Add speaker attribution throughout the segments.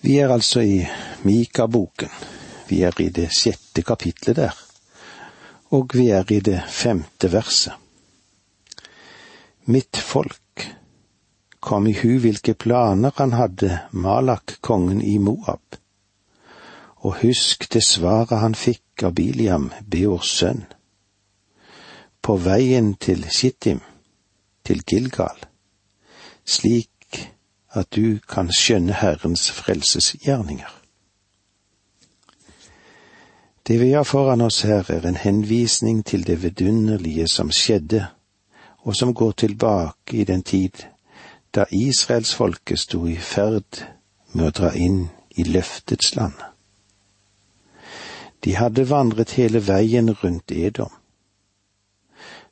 Speaker 1: Vi er altså i Mika-boken. Vi er i det sjette kapitlet der, og vi er i det femte verset. Mitt folk kom i hu hvilke planer han hadde Malak, kongen i Moab. Og husk det svaret han fikk av Biliam, Beors sønn. På veien til Shittim, til Gilgal, slik at du kan skjønne Herrens frelsesgjerninger. Det vi har foran oss her, er en henvisning til det vidunderlige som skjedde, og som går tilbake i den tid da israelsfolket sto i ferd med å dra inn i løftets land. De hadde vandret hele veien rundt Edom,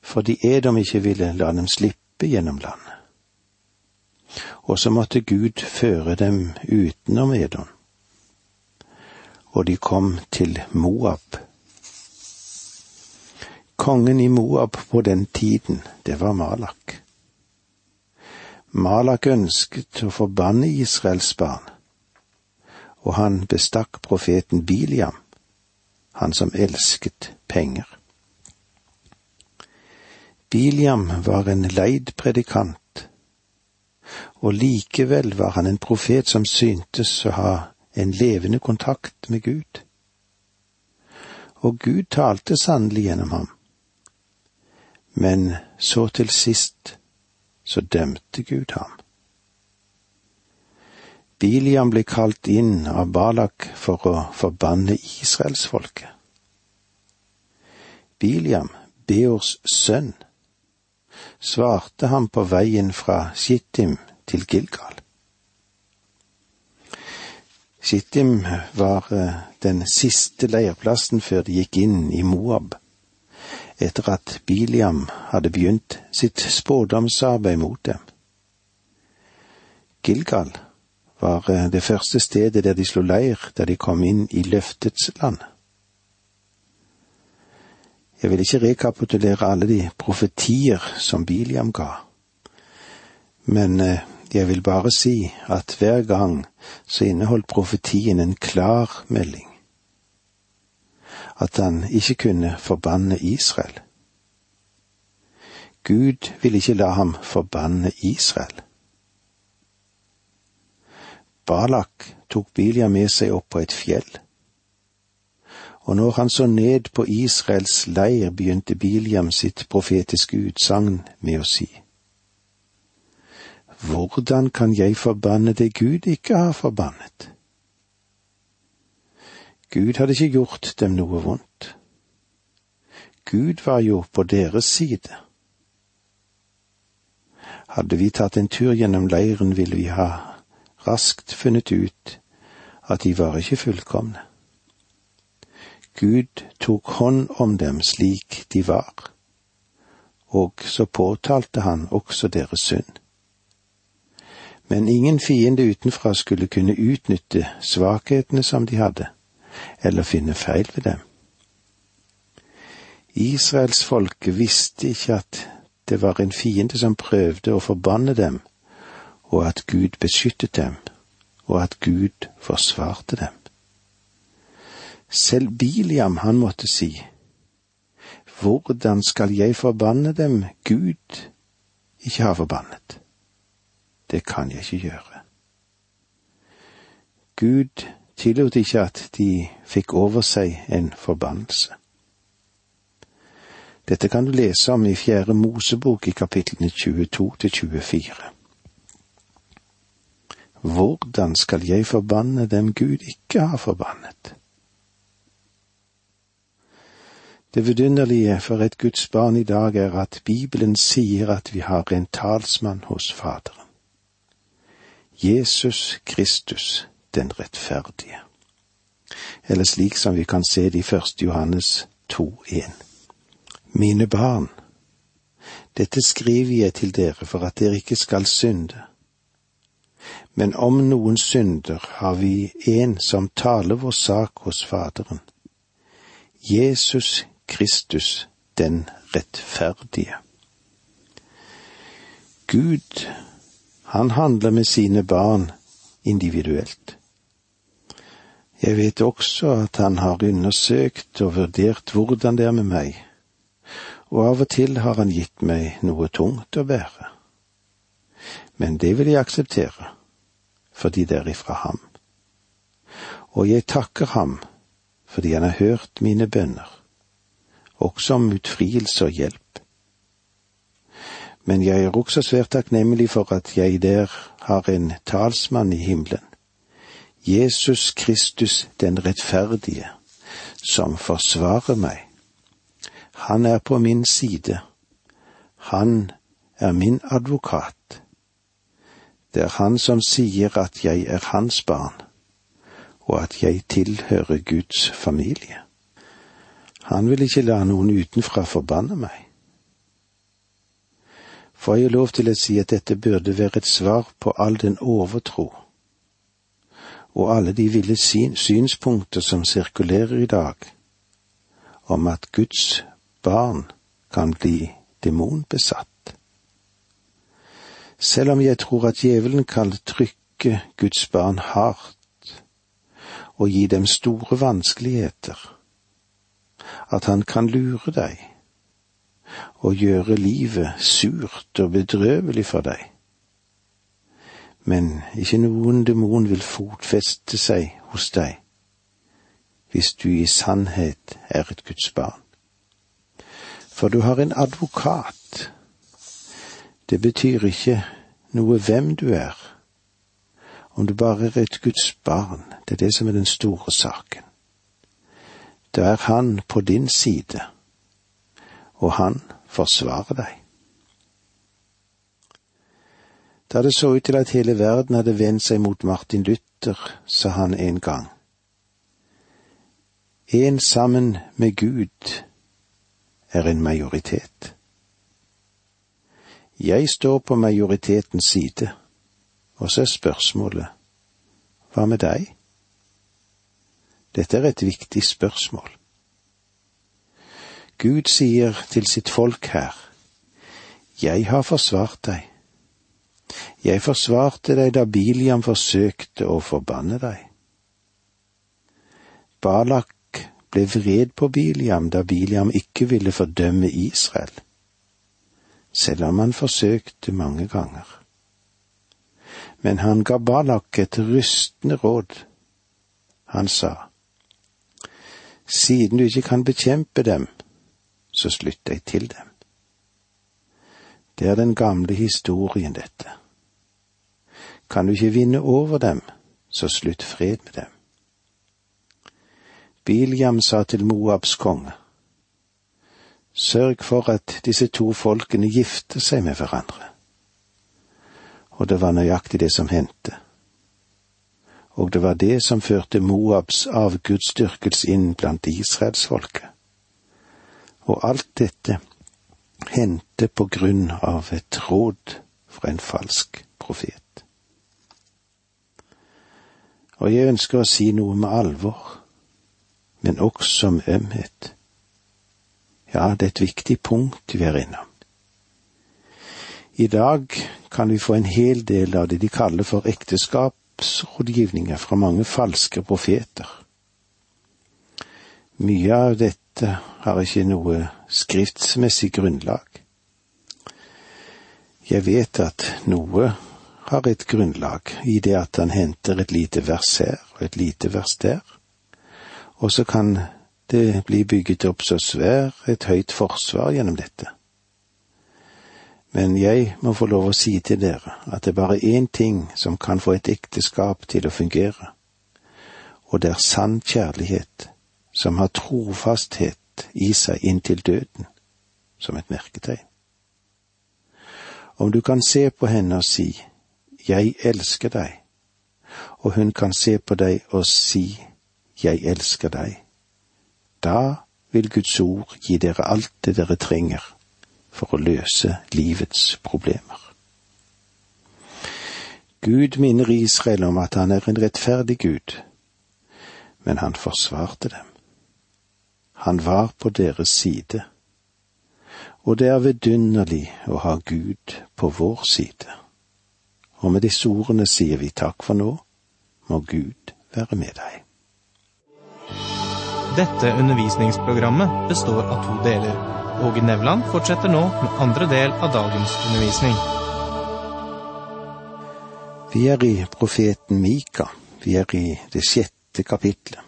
Speaker 1: fordi Edom ikke ville la dem slippe gjennom landet og så måtte Gud føre dem utenom Edom. Og de kom til Moab. Kongen i Moab på den tiden, det var Malak. Malak ønsket å forbanne Israels barn, og han bestakk profeten Biliam, han som elsket penger. Biliam var en leid predikant og likevel var han en profet som syntes å ha en levende kontakt med Gud. Og Gud talte sannelig gjennom ham. Men så til sist så dømte Gud ham. Biliam ble kalt inn av Balak for å forbanne israelsfolket. Biliam, Beors sønn, svarte ham på veien fra Shittim til Gilgal. Shittim var eh, den siste leirplassen før de gikk inn i Moab, etter at Biliam hadde begynt sitt spådomsarbeid mot dem. Gilgal var eh, det første stedet der de slo leir da de kom inn i løftets land. Jeg vil ikke rekapitulere alle de profetier som Biliam ga, men eh, jeg vil bare si at hver gang så inneholdt profetien en klar melding. At han ikke kunne forbanne Israel. Gud ville ikke la ham forbanne Israel. Balak tok Bilia med seg opp på et fjell. Og når han så ned på Israels leir, begynte Biliam sitt profetiske utsagn med å si. Hvordan kan jeg forbanne det Gud ikke har forbannet? Gud hadde ikke gjort dem noe vondt. Gud var jo på deres side. Hadde vi tatt en tur gjennom leiren, ville vi ha raskt funnet ut at de var ikke fullkomne. Gud tok hånd om dem slik de var, og så påtalte han også deres synd men ingen fiende utenfra skulle kunne utnytte svakhetene som de hadde, eller finne feil ved dem. Israels folke visste ikke at det var en fiende som prøvde å forbanne dem, og at Gud beskyttet dem, og at Gud forsvarte dem. Selv Biliam, han måtte si, Hvordan skal jeg forbanne dem Gud ikke har forbannet? Det kan jeg ikke gjøre. Gud tillot ikke at de fikk over seg en forbannelse. Dette kan du lese om i Fjerde Mosebok i kapitlene 22 til 24. Hvordan skal jeg forbanne dem Gud ikke har forbannet? Det vidunderlige for et Guds barn i dag er at Bibelen sier at vi har en talsmann hos Faderen. Jesus Kristus den rettferdige. Eller slik som vi kan se det i første Johannes 2,1. Mine barn, dette skriver jeg til dere for at dere ikke skal synde. Men om noen synder, har vi en som taler vår sak hos Faderen. Jesus Kristus den rettferdige. Gud han handler med sine barn individuelt. Jeg vet også at han har undersøkt og vurdert hvordan det er med meg, og av og til har han gitt meg noe tungt å bære. Men det vil jeg akseptere, fordi det er ifra ham. Og jeg takker ham fordi han har hørt mine bønner, også om utfrielse og hjelp. Men jeg er også svært takknemlig for at jeg der har en talsmann i himmelen, Jesus Kristus den rettferdige, som forsvarer meg. Han er på min side. Han er min advokat. Det er han som sier at jeg er hans barn, og at jeg tilhører Guds familie. Han vil ikke la noen utenfra forbanne meg. Får jeg lov til å si at dette burde være et svar på all den overtro og alle de ville synspunkter som sirkulerer i dag, om at Guds barn kan bli demonbesatt. Selv om jeg tror at djevelen kan trykke Guds barn hardt og gi dem store vanskeligheter, at han kan lure deg og gjøre livet surt og bedrøvelig for deg, men ikke noen demon vil fotfeste seg hos deg hvis du i sannhet er et Guds barn. For du har en advokat. Det betyr ikke noe hvem du er, om du bare er et Guds barn, det er det som er den store saken. Da er han på din side, og han forsvarer deg. Da det så ut til at hele verden hadde vendt seg mot Martin Luther, sa han en gang. En sammen med Gud er en majoritet. Jeg står på majoritetens side, og så er spørsmålet hva med deg? Dette er et viktig spørsmål. Gud sier til sitt folk her, Jeg har forsvart deg. Jeg forsvarte deg da Biliam forsøkte å forbanne deg. Balak ble vred på Biliam da Biliam ikke ville fordømme Israel, selv om han forsøkte mange ganger. Men han ga Balak et rystende råd. Han sa, Siden du ikke kan bekjempe dem, så slutt deg til dem. Det er den gamle historien, dette. Kan du ikke vinne over dem, så slutt fred med dem. Biljam sa til Moabs konge, Sørg for at disse to folkene gifter seg med hverandre. Og det var nøyaktig det som hendte. Og det var det som førte Moabs avgudsdyrkelse inn blant israelsfolket. Og alt dette hendte på grunn av et råd fra en falsk profet. Og jeg ønsker å si noe med alvor, men også med ømhet. Ja, det er et viktig punkt vi er innom. I dag kan vi få en hel del av det de kaller for ekteskapsrådgivninger fra mange falske profeter. Mye av dette har ikke noe skriftsmessig grunnlag. Jeg vet at noe har et grunnlag i det at han henter et lite vers her og et lite vers der, og så kan det bli bygget opp så svær et høyt forsvar gjennom dette. Men jeg må få lov å si til dere at det er bare én ting som kan få et ekteskap til å fungere, og det er sann kjærlighet som har trofasthet i seg inntil døden, som et merketegn. Om du kan se på henne og si jeg elsker deg, og hun kan se på deg og si Jeg elsker deg. Da vil Guds ord gi dere alt det dere trenger for å løse livets problemer. Gud minner Israel om at han er en rettferdig Gud, men han forsvarte dem. Han var på deres side, og det er vidunderlig å ha Gud på vår side. Og med disse ordene sier vi takk for nå, må Gud være med deg.
Speaker 2: Dette undervisningsprogrammet består av to deler. Åge Nevland fortsetter nå med andre del av dagens undervisning.
Speaker 1: Vi er i profeten Mika. Vi er i det sjette kapitlet.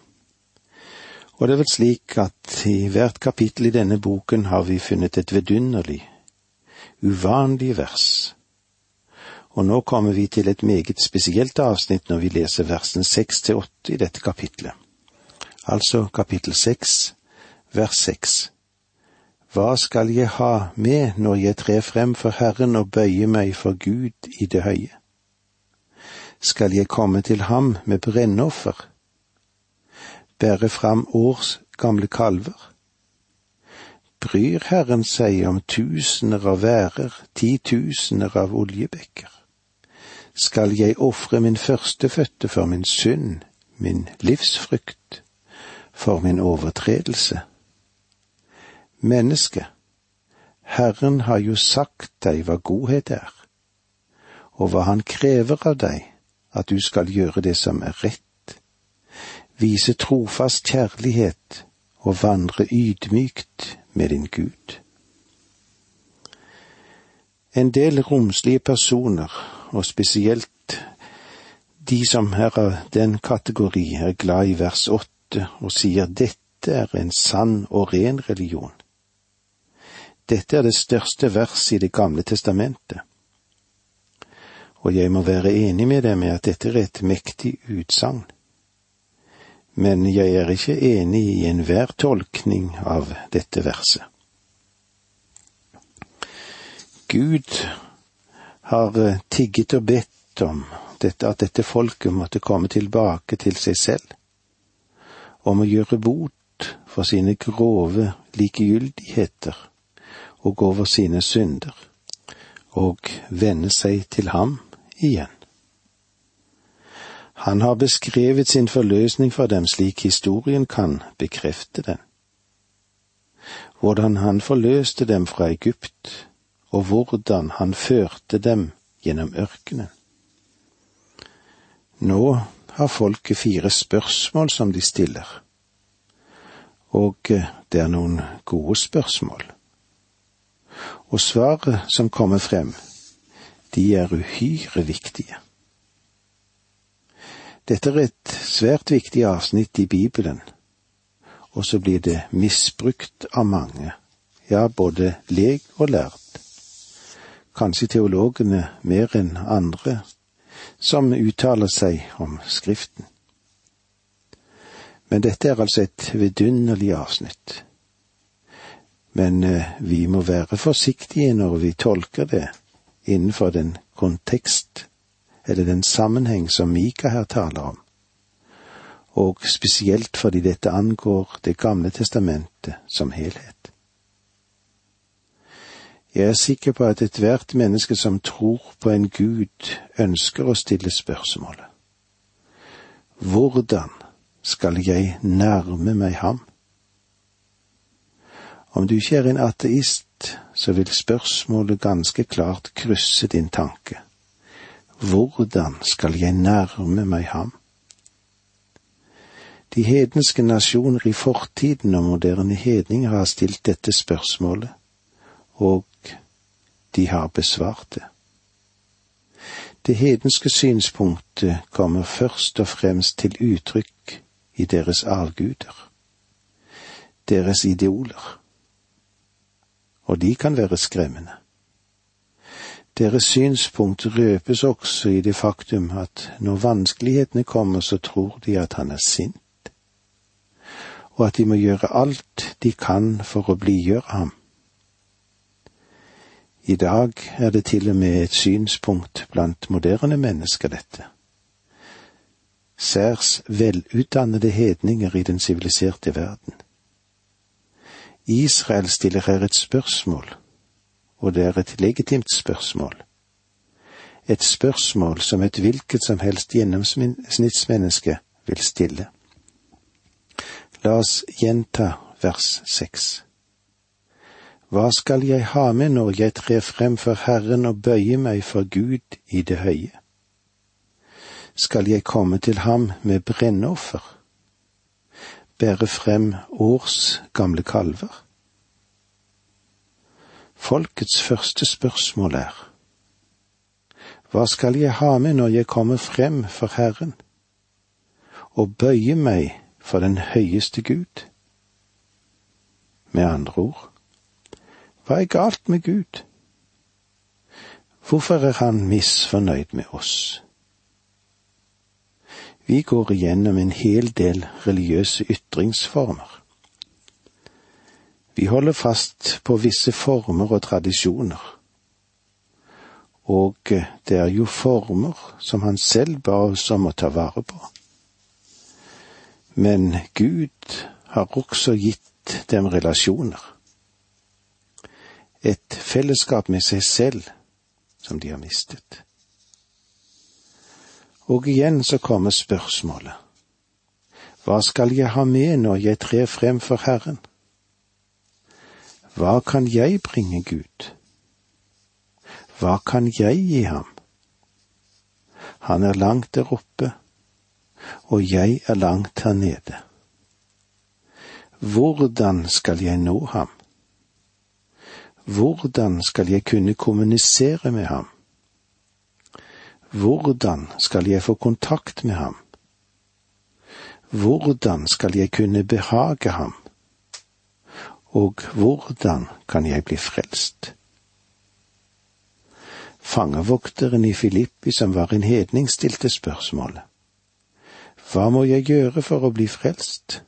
Speaker 1: Og det er vel slik at i hvert kapittel i denne boken har vi funnet et vidunderlig, uvanlig vers. Og nå kommer vi til et meget spesielt avsnitt når vi leser versene seks til åtte i dette kapitlet altså kapittel seks, vers seks. Hva skal jeg ha med når jeg trer frem for Herren og bøyer meg for Gud i det høye? Skal jeg komme til ham med brennoffer? Bære fram års gamle kalver? Bryr Herren seg om tusener av værer, titusener av oljebekker? Skal jeg ofre min førstefødte for min synd, min livsfrykt? for min overtredelse. Menneske, Herren har jo sagt deg hva godhet er, og hva Han krever av deg, at du skal gjøre det som er rett, vise trofast kjærlighet og vandre ydmykt med din Gud. En del romslige personer, og spesielt de som her av den kategori, er glad i vers åtte og sier dette er en sann og ren religion. Dette er det største verset i Det gamle testamentet. Og jeg må være enig med deg med at dette er et mektig utsagn. Men jeg er ikke enig i enhver tolkning av dette verset. Gud har eh, tigget og bedt om dette, at dette folket måtte komme tilbake til seg selv om å gjøre bot for sine grove likegyldigheter og over sine synder, og vende seg til ham igjen. Han har beskrevet sin forløsning for dem slik historien kan bekrefte den. Hvordan han forløste dem fra Egypt, og hvordan han førte dem gjennom ørkenen. Nå har folket fire spørsmål som de stiller. Og eh, det er noen gode spørsmål. Og svaret som kommer frem, de er uhyre viktige. Dette er et svært viktig avsnitt i Bibelen, og så blir det misbrukt av mange, ja, både leg og lært. Kanskje teologene mer enn andre som uttaler seg om Skriften. Men dette er altså et vidunderlig avsnitt. Men eh, vi må være forsiktige når vi tolker det innenfor den kontekst eller den sammenheng som Mika her taler om, og spesielt fordi dette angår Det gamle testamentet som helhet. Jeg er sikker på at ethvert menneske som tror på en Gud, ønsker å stille spørsmålet. Hvordan skal jeg nærme meg ham? Om du ikke er en ateist, så vil spørsmålet ganske klart krysse din tanke. Hvordan skal jeg nærme meg ham? De hedenske nasjoner i fortiden og moderne hedninger har stilt dette spørsmålet, og de har besvart det. Det hedenske synspunktet kommer først og fremst til uttrykk i deres avguder, deres ideoler, og de kan være skremmende. Deres synspunkt røpes også i det faktum at når vanskelighetene kommer, så tror de at han er sint, og at de må gjøre alt de kan for å blidgjøre ham. I dag er det til og med et synspunkt blant moderne mennesker, dette. Særs velutdannede hedninger i den siviliserte verden. Israel stiller her et spørsmål, og det er et legitimt spørsmål. Et spørsmål som et hvilket som helst gjennomsnittsmenneske vil stille. La oss gjenta vers seks. Hva skal jeg ha med når jeg trer frem for Herren og bøyer meg for Gud i det høye? Skal jeg komme til ham med brennoffer? bære frem års gamle kalver? Folkets første spørsmål er Hva skal jeg ha med når jeg kommer frem for Herren, og bøye meg for den høyeste Gud? Med andre ord, hva er galt med Gud? Hvorfor er han misfornøyd med oss? Vi går igjennom en hel del religiøse ytringsformer. Vi holder fast på visse former og tradisjoner. Og det er jo former som han selv ba oss om å ta vare på. Men Gud har også gitt dem relasjoner. Et fellesskap med seg selv som de har mistet. Og igjen så kommer spørsmålet. Hva skal jeg ha med når jeg trer frem for Herren? Hva kan jeg bringe Gud? Hva kan jeg gi ham? Han er langt der oppe, og jeg er langt her nede. Hvordan skal jeg nå ham? Hvordan skal jeg kunne kommunisere med ham? Hvordan skal jeg få kontakt med ham? Hvordan skal jeg kunne behage ham? Og hvordan kan jeg bli frelst? Fangevokteren i Filippi, som var en hedning, stilte spørsmålet. Hva må jeg gjøre for å bli frelst?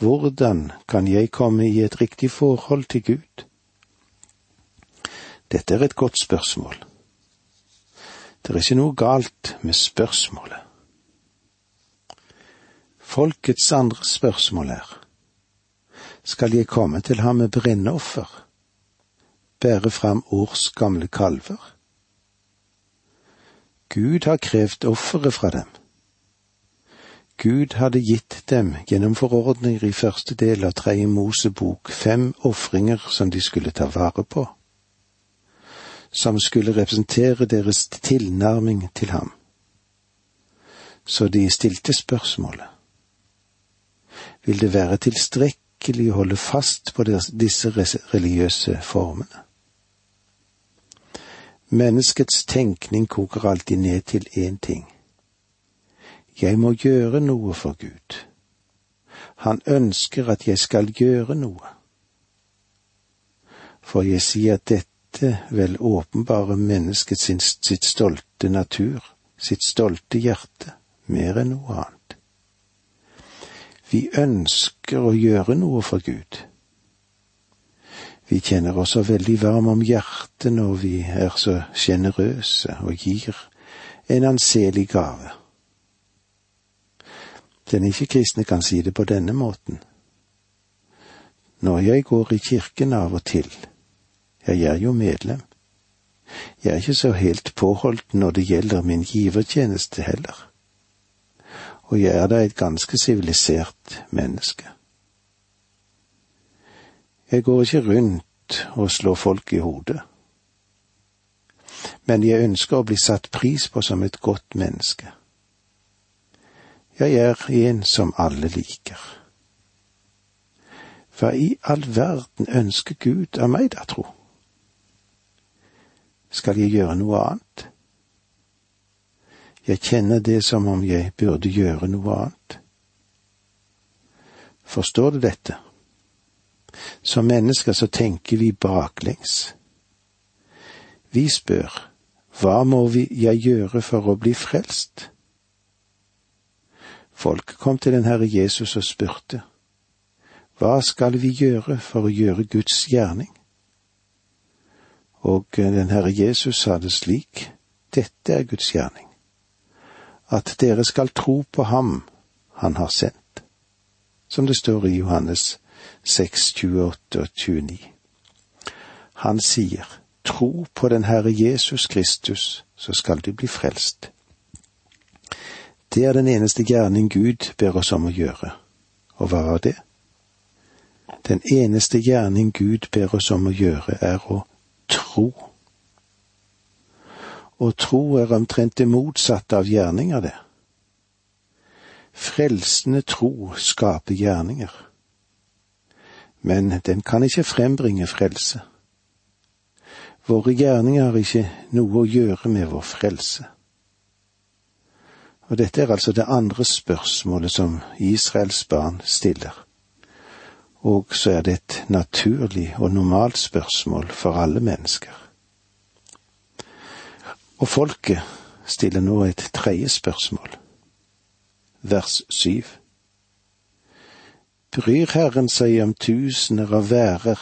Speaker 1: Hvordan kan jeg komme i et riktig forhold til Gud? Dette er et godt spørsmål. Det er ikke noe galt med spørsmålet. Folkets andre spørsmål er skal jeg komme til ham med brennoffer, bære fram års gamle kalver? Gud har krevd offeret fra dem. Gud hadde gitt dem gjennom forordninger i første del av Tredje Mosebok fem ofringer som de skulle ta vare på, som skulle representere deres tilnærming til ham. Så de stilte spørsmålet. Vil det være tilstrekkelig virkelig holde fast på disse religiøse formene. Menneskets tenkning koker alltid ned til én ting. Jeg må gjøre noe for Gud. Han ønsker at jeg skal gjøre noe. For jeg sier dette vel åpenbare mennesket sitt stolte natur, sitt stolte hjerte, mer enn noe annet. Vi ønsker å gjøre noe for Gud. Vi kjenner oss så veldig varme om hjertet når vi er så sjenerøse og gir en anselig gave. Den ikke-kristne kan si det på denne måten. Når jeg går i kirken av og til, jeg er jo medlem, jeg er ikke så helt påholdt når det gjelder min givertjeneste heller og jeg er da et ganske sivilisert menneske. Jeg går ikke rundt og slår folk i hodet, men jeg ønsker å bli satt pris på som et godt menneske. Jeg er en som alle liker. Hva i all verden ønsker Gud av meg, da, tro? Skal jeg gjøre noe annet? Jeg kjenner det som om jeg burde gjøre noe annet. Forstår du dette? Som mennesker så tenker vi baklengs. Vi spør, hva må vi jeg gjøre for å bli frelst? Folk kom til den Herre Jesus og spurte, hva skal vi gjøre for å gjøre Guds gjerning? Og den Herre Jesus sa det slik, dette er Guds gjerning at dere skal tro på ham han har sendt, som det står i Johannes 6, 28 og 29. Han sier, tro på den Herre Jesus Kristus, så skal du bli frelst. Det er den eneste gjerning Gud ber oss om å gjøre. Og hva var det? Den eneste gjerning Gud ber oss om å gjøre, er å tro og tro er omtrent det motsatte av gjerninger, det. frelsende tro skaper gjerninger, men den kan ikke frembringe frelse. Våre gjerninger har ikke noe å gjøre med vår frelse. Og dette er altså det andre spørsmålet som Israels barn stiller. Og så er det et naturlig og normalt spørsmål for alle mennesker. Og folket stiller nå et tredje spørsmål. Vers syv. Bryr Herren seg om tusener av værer,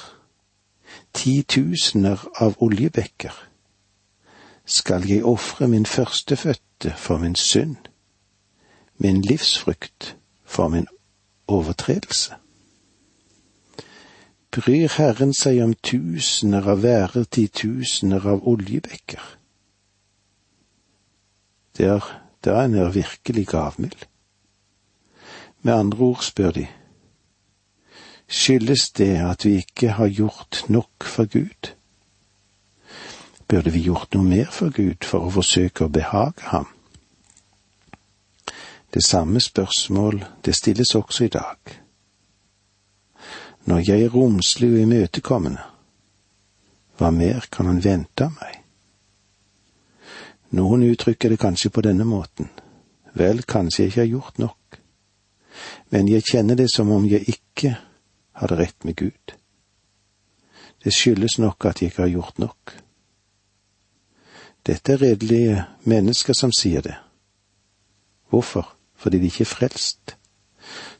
Speaker 1: titusener av oljebekker? Skal jeg ofre min førstefødte for min synd, min livsfrukt for min overtredelse? Bryr Herren seg om tusener av værer, titusener av oljebekker? Der, da er han virkelig gavmild. Med andre ord spør de, skyldes det at vi ikke har gjort nok for Gud? Burde vi gjort noe mer for Gud for å forsøke å behage ham? Det samme spørsmål, det stilles også i dag. Når jeg er romslig og imøtekommende, hva mer kan han vente av meg? Noen uttrykker det kanskje på denne måten, vel, kanskje jeg ikke har gjort nok, men jeg kjenner det som om jeg ikke hadde rett med Gud. Det skyldes nok at jeg ikke har gjort nok. Dette er redelige mennesker som sier det. Hvorfor? Fordi de ikke er frelst.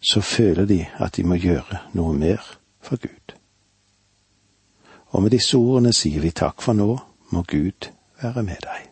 Speaker 1: Så føler de at de må gjøre noe mer for Gud. Og med disse ordene sier vi takk for nå, må Gud være med deg.